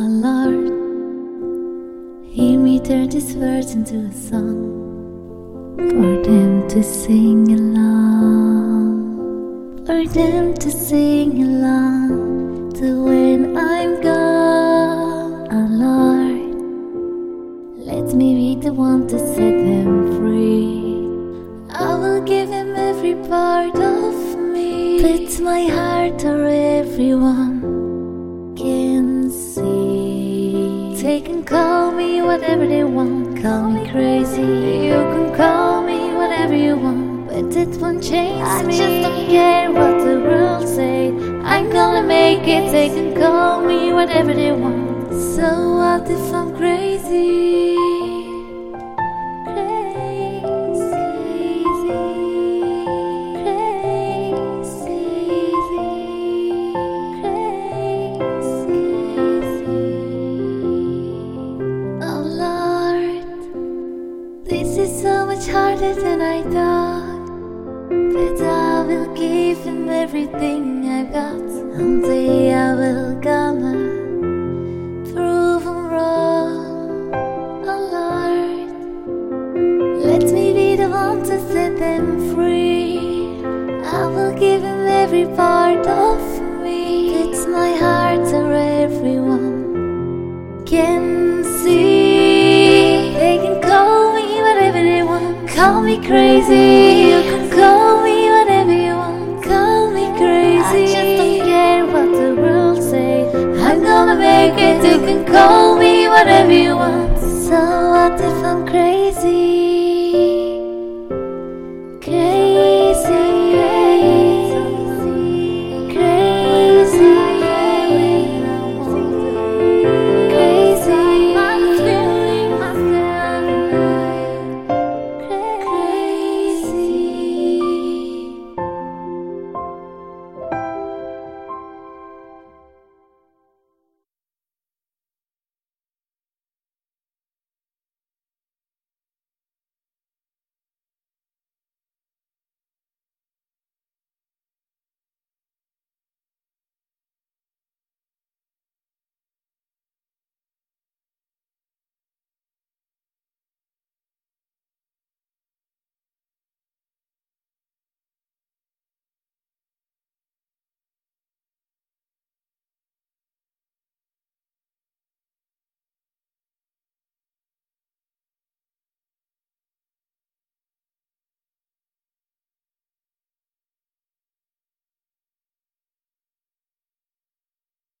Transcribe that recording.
Oh Lord, hear me turn these words into a song for them to sing along, for them to sing along to when I'm gone. Oh Lord, let me be the one to set them free. I will give them every part of me, but my heart to everyone. They can call me whatever they want. Call me crazy. You can call me whatever you want. But it won't change I me. I just don't care what the world say. I'm gonna make it. They can call me whatever they want. So what if I'm crazy? Is so much harder than I thought. But I will give him everything I've got. Someday I will gonna prove him wrong. Oh Lord, let me be the one to set them free. I will give him every part of me. It's my heart or everyone can see. Me crazy, you can call me whatever you want. Call me crazy. I just don't care what the world say. I'm gonna make it. You can call me whatever you want. So what if I'm crazy?